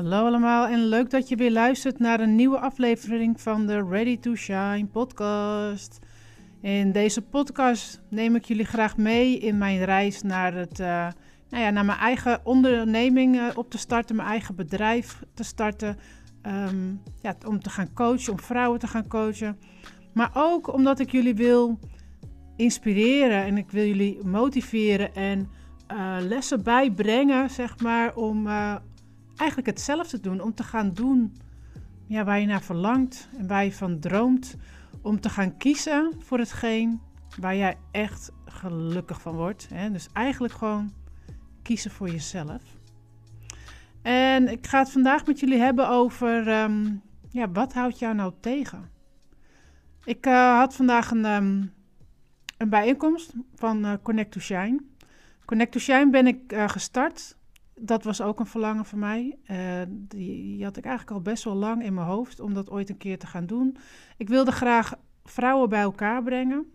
Hallo allemaal en leuk dat je weer luistert naar een nieuwe aflevering van de Ready to Shine podcast. In deze podcast neem ik jullie graag mee in mijn reis naar, het, uh, nou ja, naar mijn eigen onderneming uh, op te starten, mijn eigen bedrijf te starten. Um, ja, om te gaan coachen, om vrouwen te gaan coachen. Maar ook omdat ik jullie wil inspireren en ik wil jullie motiveren en uh, lessen bijbrengen, zeg maar, om eigenlijk hetzelfde doen. Om te gaan doen ja, waar je naar verlangt en waar je van droomt. Om te gaan kiezen voor hetgeen waar jij echt gelukkig van wordt. Hè? Dus eigenlijk gewoon kiezen voor jezelf. En ik ga het vandaag met jullie hebben over ehm, ja, wat houdt jou nou tegen? Ik uh, had vandaag een, um, een bijeenkomst van uh, Connect to Shine. Connect to Shine ben ik uh, gestart dat was ook een verlangen van mij. Uh, die, die, had ik eigenlijk al best wel lang in mijn hoofd om dat ooit een keer te gaan doen. Ik wilde graag vrouwen bij elkaar brengen.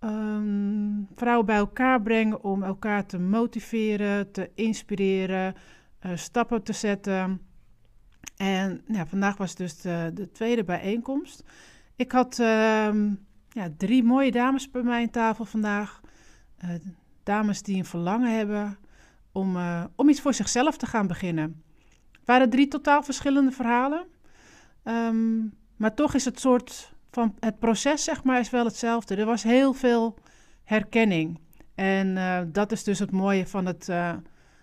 Um, vrouwen bij elkaar brengen om elkaar te motiveren, te inspireren, uh, stappen te zetten. En vandaag was dus de, de, tweede bijeenkomst. Ik had um, ja, drie mooie dames bij mij aan tafel vandaag. Uh, dames die een verlangen hebben om, uh, om iets voor zichzelf te gaan beginnen. Het waren drie totaal verschillende verhalen. Um, maar toch is het soort van het proces, zeg maar, is wel hetzelfde. Er was heel veel herkenning. En uh, dat is dus het mooie van het, uh,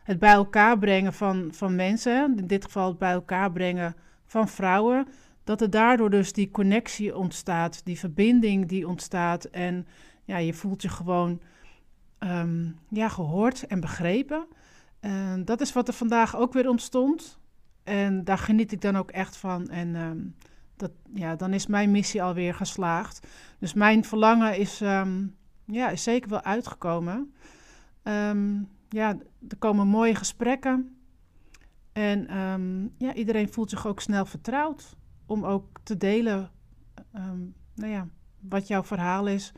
het bij elkaar brengen van, van mensen. In dit geval het bij elkaar brengen van vrouwen. Dat er daardoor dus die connectie ontstaat, die verbinding die ontstaat. En ja, je voelt je gewoon um, ja, gehoord en begrepen. En dat is wat er vandaag ook weer ontstond. En daar geniet ik dan ook echt van. En um, dat, ja, dan is mijn missie alweer geslaagd. Dus mijn verlangen is, um, ja, is zeker wel uitgekomen. Ja, er komen mooie gesprekken. En ja, iedereen voelt zich ook snel vertrouwd om ook te delen nou ja, wat jouw verhaal is.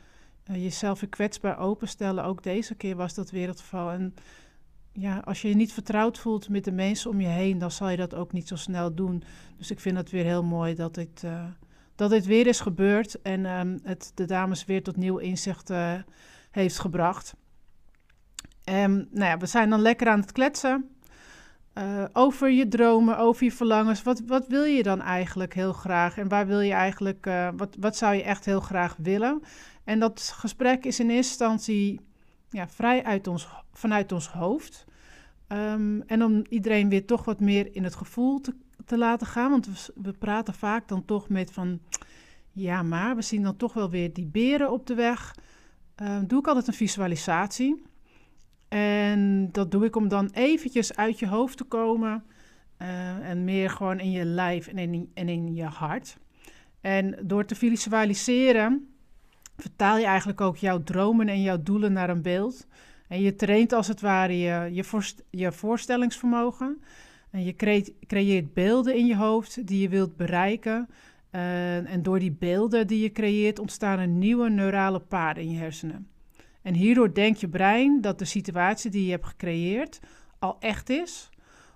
Uh, jezelf weer kwetsbaar openstellen. Ook deze keer was dat weer het geval. En ja, als je je niet vertrouwd voelt met de mensen om je heen, dan zal je dat ook niet zo snel doen. Dus ik vind het weer heel mooi dat dit, uh, dat dit weer is gebeurd en um, het de dames weer tot nieuw inzicht uh, heeft gebracht. Um, nou ja, we zijn dan lekker aan het kletsen. Over je dromen, over je verlangens. Wat, wat wil je dan eigenlijk heel graag? En waar wil je eigenlijk, wat, wat zou je echt heel graag willen? En dat gesprek is in eerste instantie ja, vrij uit ons, vanuit ons hoofd. Um, en om iedereen weer toch wat meer in het gevoel te, te laten gaan. Want we, praten vaak dan toch met van... Ja, maar we zien dan toch wel weer die beren op de weg. Um, doe ik altijd een visualisatie. En dat doe ik om dan eventjes uit je hoofd te komen. Uh, en meer gewoon in je lijf en in, en in je hart. En door te visualiseren vertaal je eigenlijk ook jouw dromen en jouw doelen naar een beeld. En je traint als het ware je, je, je voorstellingsvermogen. En je creëert, beelden in je hoofd die je wilt bereiken. Uh, en door die beelden die je creëert ontstaan er nieuwe neurale paden in je hersenen. En hierdoor denkt je brein dat de situatie die je hebt gecreëerd al echt is.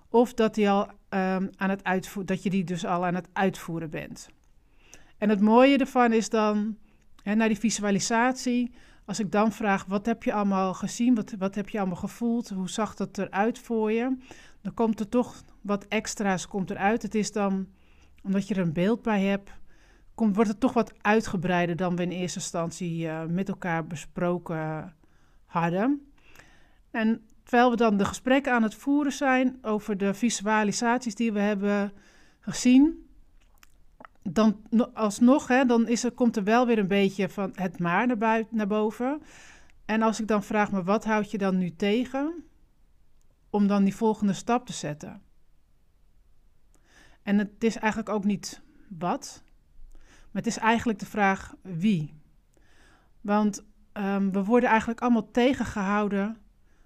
Of dat, die al, um, aan het dat je die dus al aan het uitvoeren bent. En het mooie ervan is dan en naar die visualisatie, als ik dan vraag, wat heb je allemaal gezien, wat, wat heb je allemaal gevoeld, hoe zag dat eruit voor je, dan komt er toch wat extra's komt eruit. Het is dan, omdat je er een beeld bij hebt, komt, wordt het toch wat uitgebreider dan we in eerste instantie uh, met elkaar besproken hadden. En terwijl we dan de gesprekken aan het voeren zijn over de visualisaties die we hebben gezien, dan alsnog, hè, dan is er, komt er wel weer een beetje van het maar naar, buiten, naar boven. En als ik dan vraag me, wat houd je dan nu tegen? Om dan die volgende stap te zetten. En het is eigenlijk ook niet wat, maar het is eigenlijk de vraag wie. Want um, we worden eigenlijk allemaal tegengehouden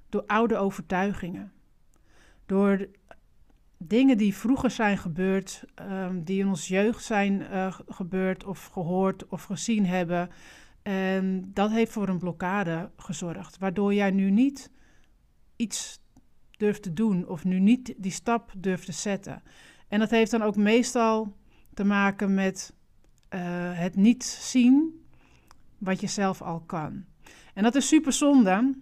door oude overtuigingen. Door dingen die vroeger zijn gebeurd, um, die in ons jeugd zijn uh, gebeurd of gehoord of gezien hebben. En dat heeft voor een blokkade gezorgd, waardoor jij nu niet iets durft te doen of nu niet die stap durft te zetten. En dat heeft dan ook meestal te maken met uh, het niet zien wat je zelf al kan. En dat is super zonde,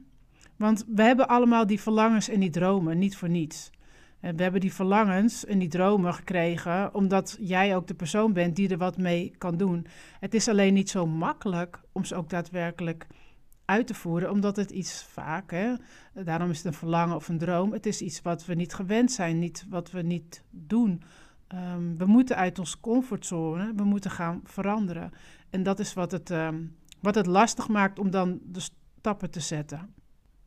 want we hebben allemaal die verlangens en die dromen, niet voor niets. En we hebben die verlangens en die dromen gekregen omdat jij ook de persoon bent die er wat mee kan doen. Het is alleen niet zo makkelijk om ze ook daadwerkelijk uit te voeren, omdat het iets vaak, hè, daarom is het een verlangen of een droom, het is iets wat we niet gewend zijn, niet wat we niet doen. Um, we moeten uit onze comfortzone, we moeten gaan veranderen. En dat is wat het, um, wat het lastig maakt om dan de stappen te zetten.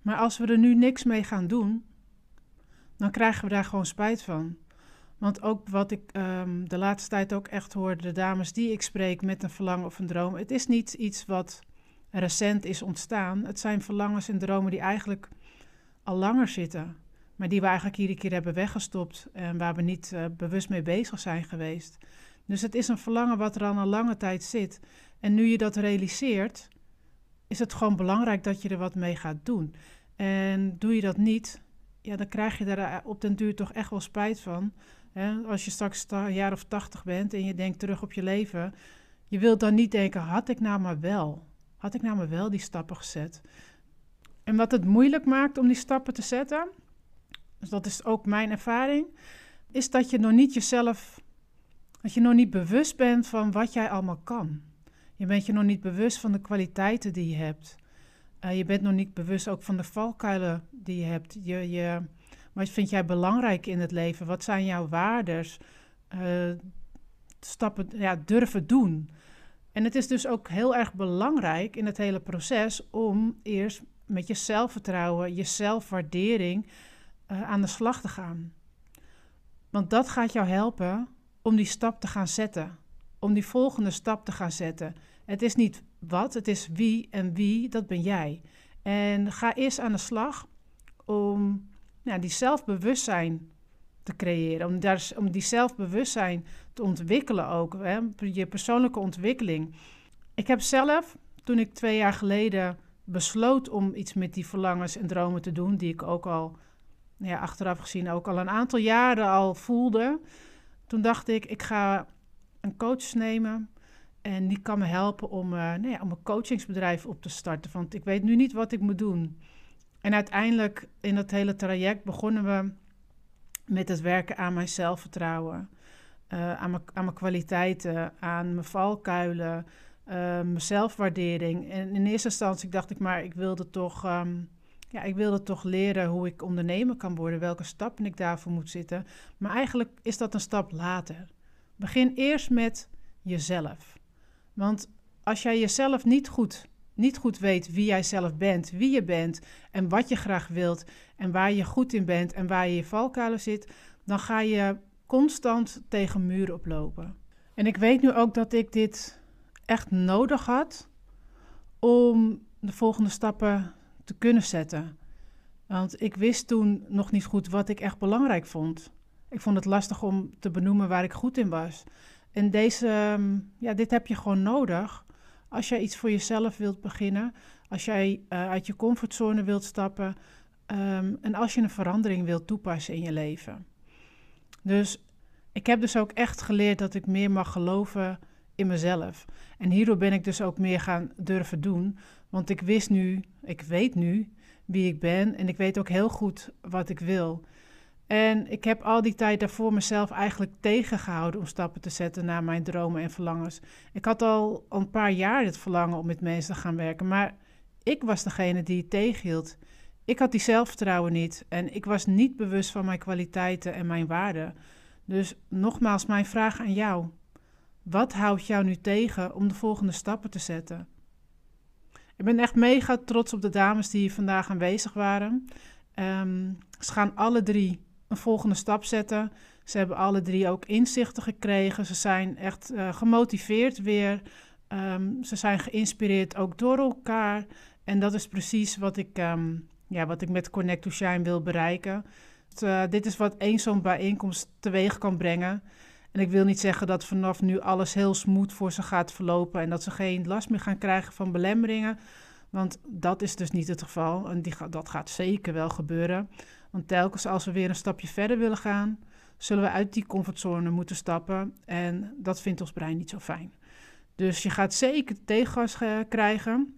Maar als we er nu niks mee gaan doen, dan krijgen we daar gewoon spijt van. Want ook wat ik um, de laatste tijd ook echt hoor, de dames die ik spreek met een verlangen of een droom, het is niet iets wat recent is ontstaan. Het zijn verlangens en dromen die eigenlijk al langer zitten, maar die we eigenlijk iedere keer hebben weggestopt en waar we niet uh, bewust mee bezig zijn geweest. Dus het is een verlangen wat er al een lange tijd zit. En nu je dat realiseert, is het gewoon belangrijk dat je er wat mee gaat doen. En doe je dat niet, ja, dan krijg je daar eh, op den duur toch echt wel spijt van. Hè? Als je straks een jaar of tachtig bent en je denkt terug op je leven, je wilt dan niet denken, had ik nou maar wel, had ik nou maar wel die stappen gezet. En wat het moeilijk maakt om die stappen te zetten, dus dat is ook mijn ervaring, is dat je nog niet jezelf, dat je nog niet bewust bent van wat jij allemaal kan. Je bent je nog niet bewust van de kwaliteiten die je hebt. Uh, je bent nog niet bewust ook van de valkuilen die je hebt. Je, je, wat vind jij belangrijk in het leven? Wat zijn jouw waardes? Uh, stappen, ja, durven doen. En het is dus ook heel erg belangrijk in het hele proces om eerst met je zelfvertrouwen, je zelfwaardering uh, aan de slag te gaan. Want dat gaat jou helpen om die stap te gaan zetten. Om die volgende stap te gaan zetten. Het is niet wat, het is wie en wie, dat ben jij. En ga eerst aan de slag om die zelfbewustzijn te creëren. Om, daar, om die zelfbewustzijn te ontwikkelen ook. Hè? Je persoonlijke ontwikkeling. Ik heb zelf, toen ik twee jaar geleden besloot om iets met die verlangens en dromen te doen, die ik ook al, ja, achteraf gezien ook al een aantal jaren al voelde. Toen dacht ik, ik ga een coach nemen en die kan me helpen om, uh, nou ja, om een coachingsbedrijf op te starten. Want ik weet nu niet wat ik moet doen. En uiteindelijk in dat hele traject begonnen we met het werken aan mijn zelfvertrouwen. Uh, aan, mijn, aan mijn kwaliteiten, aan mijn valkuilen, uh, mijn zelfwaardering. En in eerste instantie dacht ik maar, ik wilde toch, um, ja, ik wilde toch leren hoe ik ondernemer kan worden, welke stappen ik daarvoor moet zitten. Maar eigenlijk is dat een stap later. Begin eerst met jezelf. Want als jij jezelf niet goed, niet goed weet wie jij zelf bent, wie je bent en wat je graag wilt en waar je goed in bent en waar je je valkuilen zit, dan ga je constant tegen muren oplopen. En ik weet nu ook dat ik dit echt nodig had om de volgende stappen te kunnen zetten. Want ik wist toen nog niet goed wat ik echt belangrijk vond. Ik vond het lastig om te benoemen waar ik goed in was. En deze, ehm, ja, dit heb je gewoon nodig als jij iets voor jezelf wilt beginnen, als jij uh, uit je comfortzone wilt stappen um, en als je een verandering wilt toepassen in je leven. Dus ik heb dus ook echt geleerd dat ik meer mag geloven in mezelf. En hierdoor ben ik dus ook meer gaan durven doen, want ik wist nu, ik weet nu wie ik ben en ik weet ook heel goed wat ik wil. En ik heb al die tijd daarvoor mezelf eigenlijk tegengehouden om stappen te zetten naar mijn dromen en verlangens. Ik had al een paar jaar het verlangen om met mensen te gaan werken, maar ik was degene die het tegenhield. Ik had die zelfvertrouwen niet en ik was niet bewust van mijn kwaliteiten en mijn waarden. Dus nogmaals, mijn vraag aan jou: wat houdt jou nu tegen om de volgende stappen te zetten? Ik ben echt mega trots op de dames die hier vandaag aanwezig waren. Um, ze gaan alle drie een volgende stap zetten. Ze hebben alle drie ook inzichten gekregen. Ze zijn echt uh, gemotiveerd weer. Um, ze zijn geïnspireerd ook door elkaar. En dat is precies wat ik, um, ja, wat ik met Connect to Shine wil bereiken. Uh, dit is wat één zo'n bijeenkomst teweeg kan brengen. En ik wil niet zeggen dat vanaf nu alles heel smooth voor ze gaat verlopen en dat ze geen last meer gaan krijgen van belemmeringen. Want dat is dus niet het geval en die, dat gaat zeker wel gebeuren. Want telkens als we weer een stapje verder willen gaan, zullen we uit die comfortzone moeten stappen. En dat vindt ons brein niet zo fijn. Dus je gaat zeker tegengas krijgen.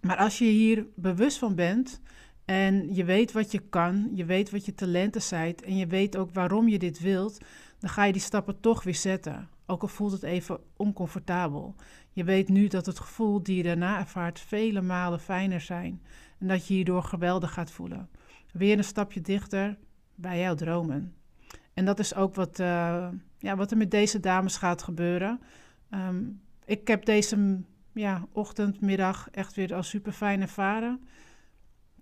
Maar als je hier bewust van bent en je weet wat je kan, je weet wat je talenten zijn en je weet ook waarom je dit wilt, dan ga je die stappen toch weer zetten. Ook al voelt het even oncomfortabel. Je weet nu dat het gevoel die je daarna ervaart vele malen fijner zijn en dat je hierdoor geweldig gaat voelen. Weer een stapje dichter bij jouw dromen. En dat is ook wat, uh, ja, wat er met deze dames gaat gebeuren. Um, ik heb deze ja, ochtend, middag echt weer al super fijn ervaren.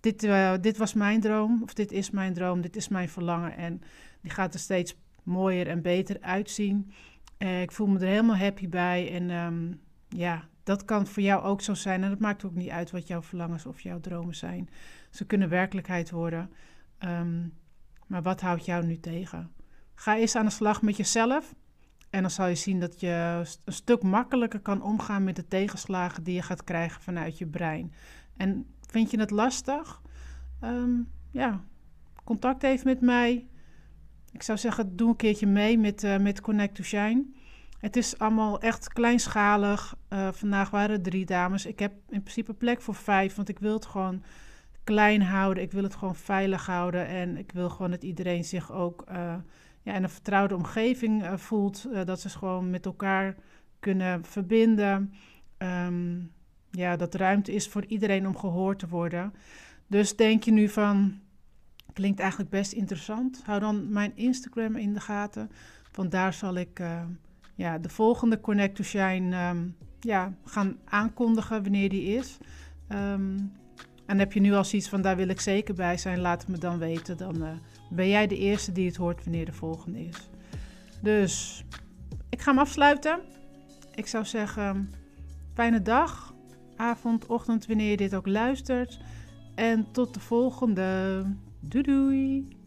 Dit, uh, dit was mijn droom, of dit is mijn droom, dit is mijn verlangen. En die gaat er steeds mooier en beter uitzien. Uh, ik voel me er helemaal happy bij. En um, ja, dat kan voor jou ook zo zijn. En het maakt ook niet uit wat jouw verlangens of jouw dromen zijn. Ze kunnen werkelijkheid worden. Um, maar wat houdt jou nu tegen? Ga eerst aan de slag met jezelf. En dan zal je zien dat je een stuk makkelijker kan omgaan met de tegenslagen die je gaat krijgen vanuit je brein. En vind je het lastig? Um, ja, contact even met mij. Ik zou zeggen, doe een keertje mee met, uh, met Connect to Shine. Het is allemaal echt kleinschalig. Uh, vandaag waren er drie dames. Ik heb in principe plek voor vijf, want ik wil het gewoon klein houden. Ik wil het gewoon veilig houden. En ik wil gewoon dat iedereen zich ook uh, ja, in een vertrouwde omgeving uh, voelt. dat ze gewoon met elkaar kunnen verbinden. Um, ja, dat ruimte is voor iedereen om gehoord te worden. Dus denk je nu van, klinkt eigenlijk best interessant. Hou dan mijn Instagram in de gaten. Want daar zal ik ja, de volgende Connect to Shine um, ja, gaan aankondigen wanneer die is. Um, en heb je nu al zoiets van, daar wil ik zeker bij zijn, laat het me dan weten. Dan uh, ben jij de eerste die het hoort wanneer de volgende is. Dus ik ga hem afsluiten. Ik zou zeggen, fijne dag, avond, ochtend, wanneer je dit ook luistert. En tot de volgende. Doei doei!